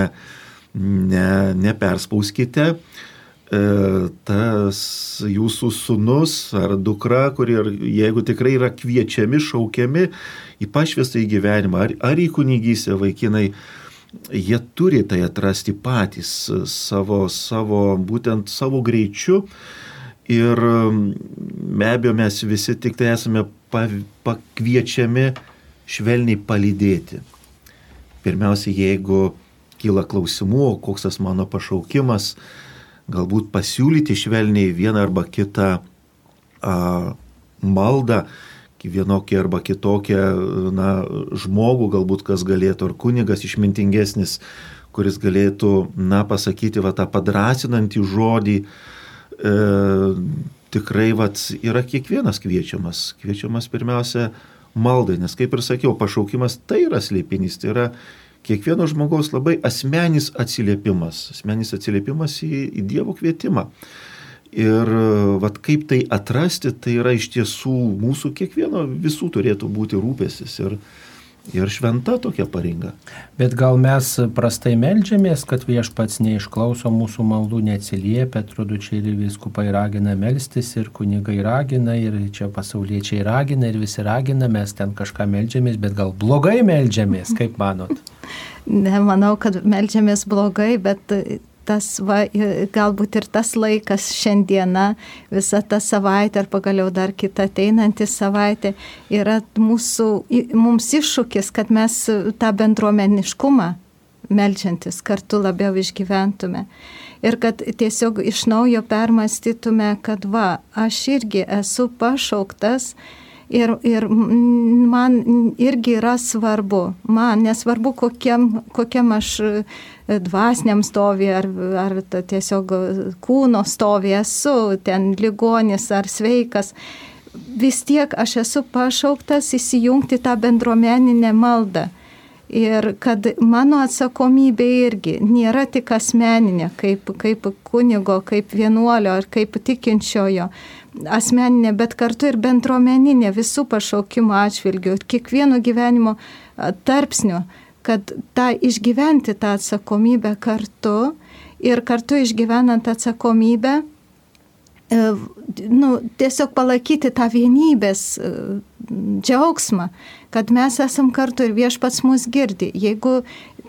ne, neperspauskite. E, tas jūsų sunus ar dukra, kurie, jeigu tikrai yra kviečiami, šaukiami į pašvestą į gyvenimą ar, ar į kunigystę vaikinai, jie turi tai atrasti patys savo, savo būtent savo greičiu. Ir be abejo mes visi tik tai esame pakviečiami švelniai palydėti. Pirmiausia, jeigu kyla klausimų, koks tas mano pašaukimas, galbūt pasiūlyti švelniai vieną arba kitą a, maldą, vienokį arba kitokią na, žmogų, galbūt kas galėtų, ar kunigas išmintingesnis, kuris galėtų, na, pasakyti va tą padrasinantį žodį, e, tikrai vat, yra kiekvienas kviečiamas. Kviečiamas pirmiausia maldai, nes kaip ir sakiau, pašaukimas tai yra slėpinys, tai yra kiekvieno žmogaus labai asmenis atsiliepimas, asmenis atsiliepimas į, į Dievo kvietimą. Ir vat, kaip tai atrasti, tai yra iš tiesų mūsų kiekvieno visų turėtų būti rūpesis. Ir, ir šventa tokia pareiga. Bet gal mes prastai melžiamės, kad viešpats neišklauso mūsų maldų, neatsiliepia, atrodo, čia ir viskupai ragina melstis, ir kunigai ragina, ir čia pasauliečiai ragina, ir visi ragina, mes ten kažką melžiamės, bet gal blogai melžiamės, kaip manot? Nemanau, kad melžiamės blogai, bet tas, va, galbūt ir tas laikas šiandiena, visa ta savaitė ar pagaliau dar kita ateinanti savaitė yra mūsų, mums iššūkis, kad mes tą bendruomeniškumą melčiantis kartu labiau išgyventume. Ir kad tiesiog iš naujo permastytume, kad va, aš irgi esu pašauktas Ir, ir man irgi yra svarbu, man nesvarbu, kokiam, kokiam aš dvasiniam stovi ar, ar tiesiog kūno stovi esu, ten ligonis ar sveikas, vis tiek aš esu pašauktas įsijungti tą bendruomeninę maldą. Ir kad mano atsakomybė irgi nėra tik asmeninė, kaip, kaip kunigo, kaip vienuolio ar kaip tikinčiojo, asmeninė, bet kartu ir bendruomeninė visų pašaukimo atžvilgių kiekvieno gyvenimo tarpsnių, kad tą išgyventi tą atsakomybę kartu ir kartu išgyvenant atsakomybę, e, nu, tiesiog palaikyti tą vienybės e, džiaugsmą, kad mes esam kartu ir viešpats mus girdi. Jeigu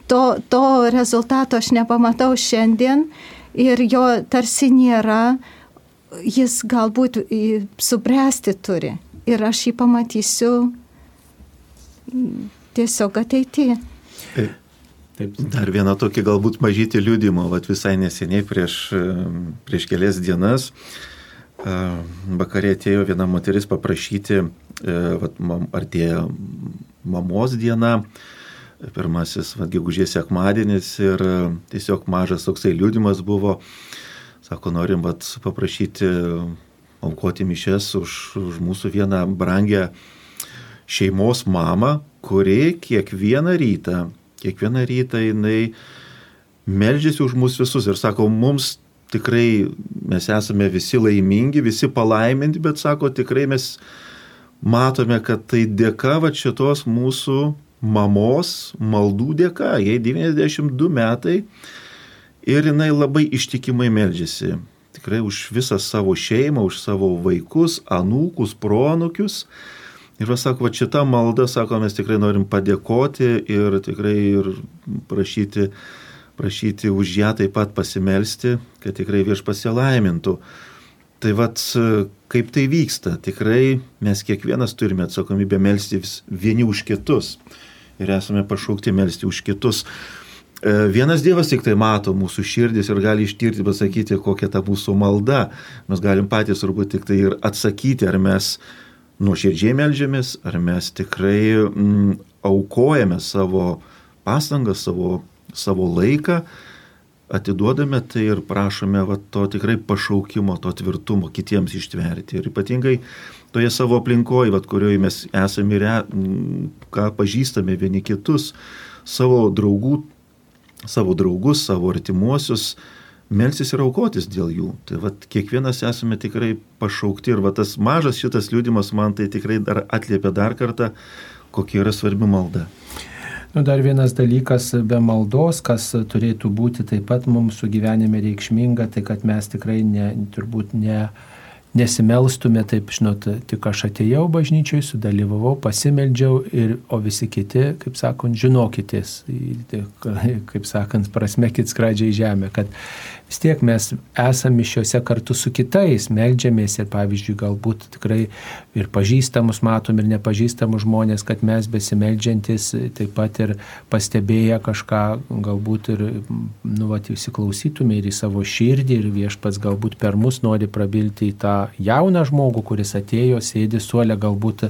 to, to rezultato aš nepamatau šiandien ir jo tarsi nėra, jis galbūt subręsti turi ir aš jį pamatysiu tiesiog ateityje. Taip. Dar vieną tokį galbūt mažytį liūdimą, vat visai neseniai prieš, prieš kelias dienas vakarė atėjo viena moteris paprašyti, e, vat, artėja mamos diena, pirmasis vat, gegužės sekmadienis ir tiesiog mažas toksai liūdimas buvo, Sako, norim vat, paprašyti aukoti mišes už, už mūsų vieną brangę šeimos mamą, kuri kiekvieną rytą, kiekvieną rytą jinai melžiasi už mus visus ir sako, mums tikrai mes esame visi laimingi, visi palaiminti, bet sako, tikrai mes matome, kad tai dėka va šitos mūsų mamos maldų dėka, jai 92 metai Ir jinai labai ištikimai meldžiasi. Tikrai už visą savo šeimą, už savo vaikus, anūkus, pronukius. Ir vas sako, va šitą maldą, sako, mes tikrai norim padėkoti ir tikrai ir prašyti, prašyti už ją taip pat pasimelsti, kad tikrai vieš pasilaimintų. Tai vad, kaip tai vyksta, tikrai mes kiekvienas turime atsakomybę melsti vieni už kitus. Ir esame pašaukti melsti už kitus. E, vienas Dievas tik tai mato mūsų širdis ir gali ištirti, pasakyti, kokia ta mūsų malda. Mes galim patys turbūt tik tai ir atsakyti, ar mes nuoširdžiai melžiamės, ar mes tikrai mm, aukojame savo pastangas, savo, savo laiką atiduodame tai ir prašome va, to tikrai pašaukimo, to tvirtumo kitiems ištverti. Ir ypatingai toje savo aplinkoje, va, kurioje mes esame ir ką pažįstame vieni kitus, savo draugų, savo draugus, savo artimuosius, melsis ir aukotis dėl jų. Tai va, kiekvienas esame tikrai pašaukti ir va, tas mažas šitas liūdimas man tai tikrai dar atliepia dar kartą, kokia yra svarbi malda. Nu, dar vienas dalykas be maldos, kas turėtų būti taip pat mums su gyvenime reikšminga, tai kad mes tikrai ne, turbūt ne, nesimelstume, taip, žinot, tik aš atėjau bažnyčiai, sudalyvavau, pasimeldžiau, ir, o visi kiti, kaip sakant, žinokitės, kaip sakant, prasmekit skradžiai žemę, kad vis tiek mes esame mišiuose kartu su kitais, melžiamės ir pavyzdžiui galbūt tikrai ir pažįstamus matom ir nepažįstamus žmonės, kad mes besimeldžiantis taip pat ir pastebėję kažką, galbūt ir, nu, vat, įsiklausytume ir į savo širdį ir viešpats galbūt per mus nori prabilti į tą jauną žmogų, kuris atėjo, sėdi suolę, galbūt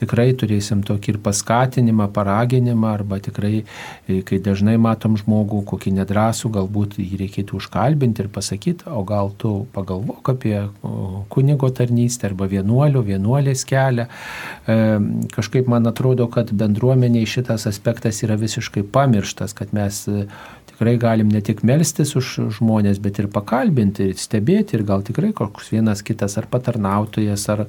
tikrai turėsim tokį ir paskatinimą, paraginimą arba tikrai, kai dažnai matom žmogų, kokį nedrasų, galbūt jį reikėtų užkalbinti ir pasakyti, o gal tu pagalvok apie kunigo tarnystę arba vienuolių, vienuolės kelią. E, kažkaip man atrodo, kad bendruomeniai šitas aspektas yra visiškai pamirštas, kad mes tikrai galim ne tik melstis už žmonės, bet ir pakalbinti, ir stebėti, ir gal tikrai koks vienas kitas ar patarnautojas, ar,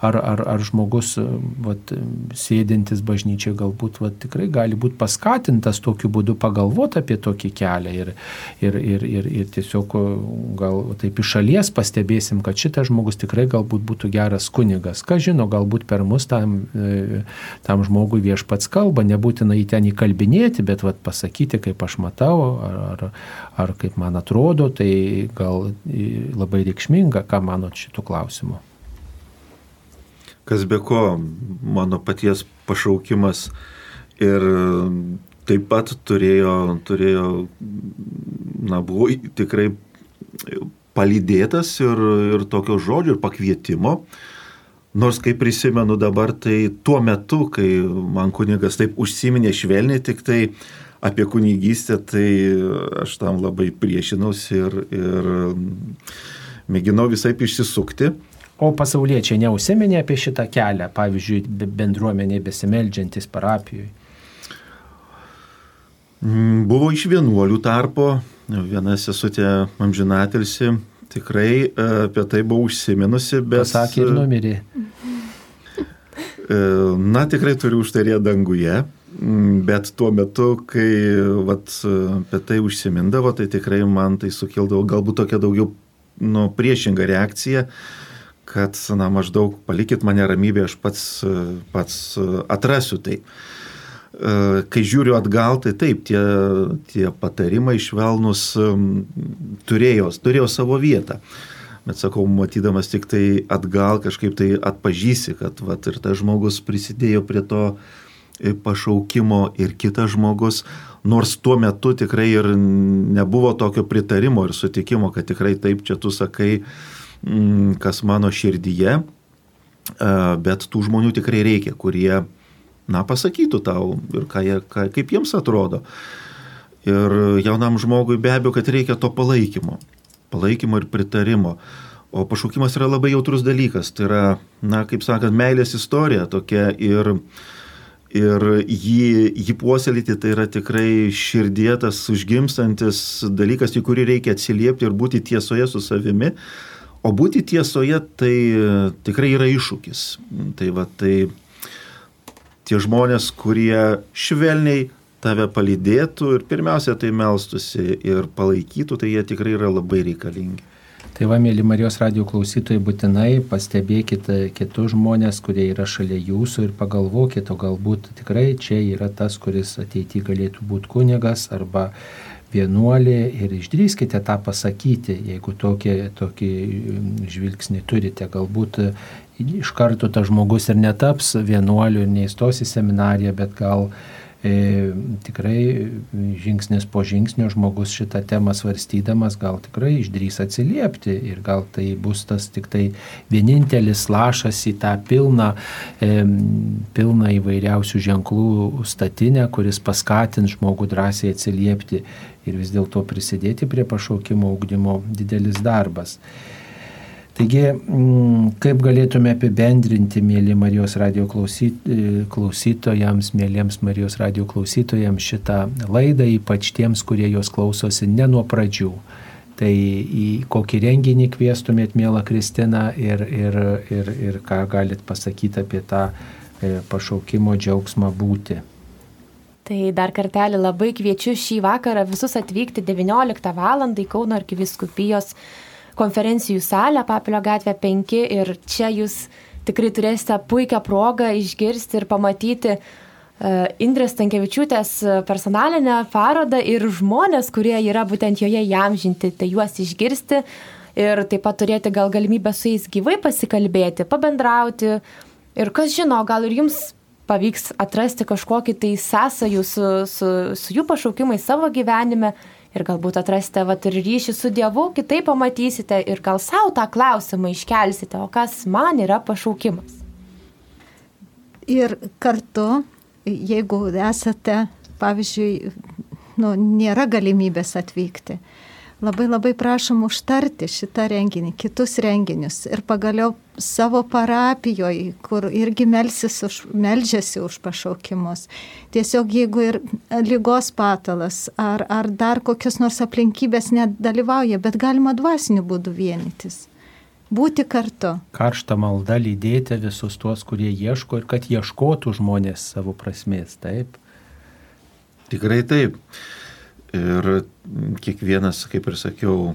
ar, ar, ar žmogus vat, sėdintis bažnyčiai galbūt vat, tikrai gali būti paskatintas tokiu būdu pagalvoti apie tokį kelią ir, ir, ir, ir, ir tiesiog gal taip iš šalies pastebėsim, kad šitas žmogus tikrai galbūt būtų geras kunigas. Ką žino, galbūt per mus tam, e, tam žmogui viešpats kalba, nebūtina į ten įkalbinėti, bet vat, pasakyti, kaip aš matau, ar, ar, ar kaip man atrodo, tai gal labai reikšminga, ką manot šitų klausimų. Kas be ko, mano paties pašaukimas ir taip pat turėjo, turėjo na, buvo tikrai palydėtas ir, ir tokio žodžio, ir pakvietimo. Nors, kaip prisimenu dabar, tai tuo metu, kai man kunigas taip užsiminė švelniai, tik tai apie kunigystę, tai aš tam labai priešinausi ir, ir mėginau visai išsisukti. O pasauliečiai neusiminė apie šitą kelią, pavyzdžiui, bendruomeniai besimeldžiantis parapijoje? Mm, buvo iš vienuolių tarpo, viena sesutė amžinatelsi, tikrai e, apie tai buvo užsiminusi, bet... Pasakė ir numirė. E, na, tikrai turiu užtarė danguje. Bet tuo metu, kai vat, apie tai užsimindavo, tai tikrai man tai sukildavo galbūt tokia daugiau nu, priešinga reakcija, kad, na, maždaug palikit mane ramybė, aš pats, pats atrasiu tai. Kai žiūriu atgal, tai taip, tie, tie patarimai švelnus turėjo, turėjo savo vietą. Bet sakau, matydamas tik tai atgal kažkaip tai atpažįsi, kad vat, ir tas žmogus prisidėjo prie to, pašaukimo ir kitas žmogus, nors tuo metu tikrai ir nebuvo tokio pritarimo ir sutikimo, kad tikrai taip čia tu sakai, mm, kas mano širdyje, bet tų žmonių tikrai reikia, kurie, na, pasakytų tau ir ką jie, ką, kaip jiems atrodo. Ir jaunam žmogui be abejo, kad reikia to palaikymo. Palaikymo ir pritarimo. O pašaukimas yra labai jautrus dalykas. Tai yra, na, kaip sakant, meilės istorija tokia ir uh, ir jį, jį puoselėti tai yra tikrai širdėtas, užgimstantis dalykas, į kurį reikia atsiliepti ir būti tiesoje su savimi. O būti tiesoje tai tikrai yra iššūkis. Tai va, tai tie žmonės, kurie švelniai tave palydėtų ir pirmiausia tai melstusi ir palaikytų, tai jie tikrai yra labai reikalingi. Tai va, mėly Marijos radio klausytojai, būtinai pastebėkite kitus žmonės, kurie yra šalia jūsų ir pagalvokite, o galbūt tikrai čia yra tas, kuris ateityje galėtų būti kunigas arba vienuolė ir išdrįskite tą pasakyti, jeigu tokį, tokį žvilgsnį turite. Galbūt iš karto tas žmogus ir netaps vienuoliu ir neįstos į seminariją, bet gal e, tikrai žingsnis po žingsnio žmogus šitą temą svarstydamas gal tikrai išdrys atsiliepti ir gal tai bus tas tik tai vienintelis lašas į tą pilną, e, pilną įvairiausių ženklų statinę, kuris paskatins žmogų drąsiai atsiliepti ir vis dėlto prisidėti prie pašaukimo augdymo didelis darbas. Taigi, mm, kaip galėtume apibendrinti, mėly Marijos radio klausytojams, mėlyms Marijos radio klausytojams šitą laidą, ypač tiems, kurie jos klausosi ne nuo pradžių. Tai į kokį renginį kvieštumėt, mėla Kristina, ir, ir, ir, ir ką galit pasakyti apie tą e, pašaukimo džiaugsmą būti. Tai dar kartelį labai kviečiu šį vakarą visus atvykti 19 val. į Kauno arkiviskupijos konferencijų salę Papilio gatvė 5 ir čia jūs tikrai turėsite puikią progą išgirsti ir pamatyti uh, Indrės Tankievičiūtės personalinę parodą ir žmonės, kurie yra būtent joje jamžinti, tai juos išgirsti ir taip pat turėti gal galimybę su jais gyvai pasikalbėti, pabendrauti. Ir kas žino, gal ir jums pavyks atrasti kažkokį tai sąsajų su, su, su jų pašaukimais savo gyvenime ir galbūt atrasite vat, ir ryšį su Dievu, kitaip pamatysite ir gal savo tą klausimą iškelsite, o kas man yra pašaukimas. Ir kartu, jeigu esate, pavyzdžiui, nu, nėra galimybės atvykti, labai labai prašom užtarti šitą renginį, kitus renginius ir pagaliau savo parapijoje, kur irgi už, melžiasi už pašaukimus. Tiesiog jeigu ir lygos patalas ar, ar dar kokios nors aplinkybės nedalyvauja, bet galima dvasiniu būdu vienytis. Būti kartu. Karšta malda lydėti visus tuos, kurie ieško ir kad ieškotų žmonės savo prasmės, taip? Tikrai taip. Ir kiekvienas, kaip ir sakiau,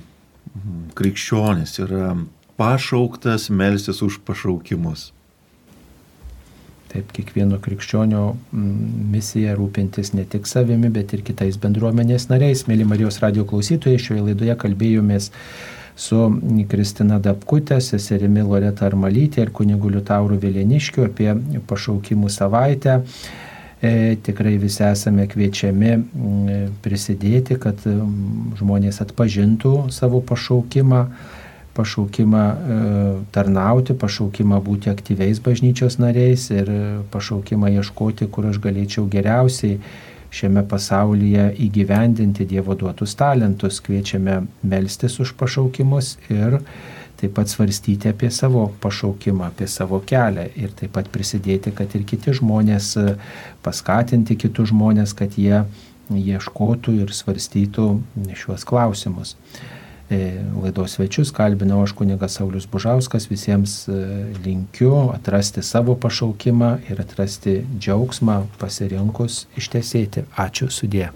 krikščionis yra pašauktas melstis už pašaukimus. Taip, kiekvieno krikščionio misija rūpintis ne tik savimi, bet ir kitais bendruomenės nariais. Mėly Marijos radio klausytojai, šioje laidoje kalbėjomės su Kristina Dapkutė, seserimi Loreta Armalytė ir kunigu Liutauru Vėleniškiu apie pašaukimų savaitę. E, tikrai visi esame kviečiami prisidėti, kad žmonės atpažintų savo pašaukimą, pašaukimą e, tarnauti, pašaukimą būti aktyviais bažnyčios nariais ir pašaukimą ieškoti, kur aš galėčiau geriausiai šiame pasaulyje įgyvendinti Dievo duotus talentus. Kviečiame melstis už pašaukimus ir taip pat svarstyti apie savo pašaukimą, apie savo kelią ir taip pat prisidėti, kad ir kiti žmonės, paskatinti kitus žmonės, kad jie ieškotų ir svarstytų šiuos klausimus. E, laidos svečius kalbinau aš kunigas Saulis Bužauskas, visiems e, linkiu atrasti savo pašaukimą ir atrasti džiaugsmą pasirinkus ištesėti. Ačiū sudė.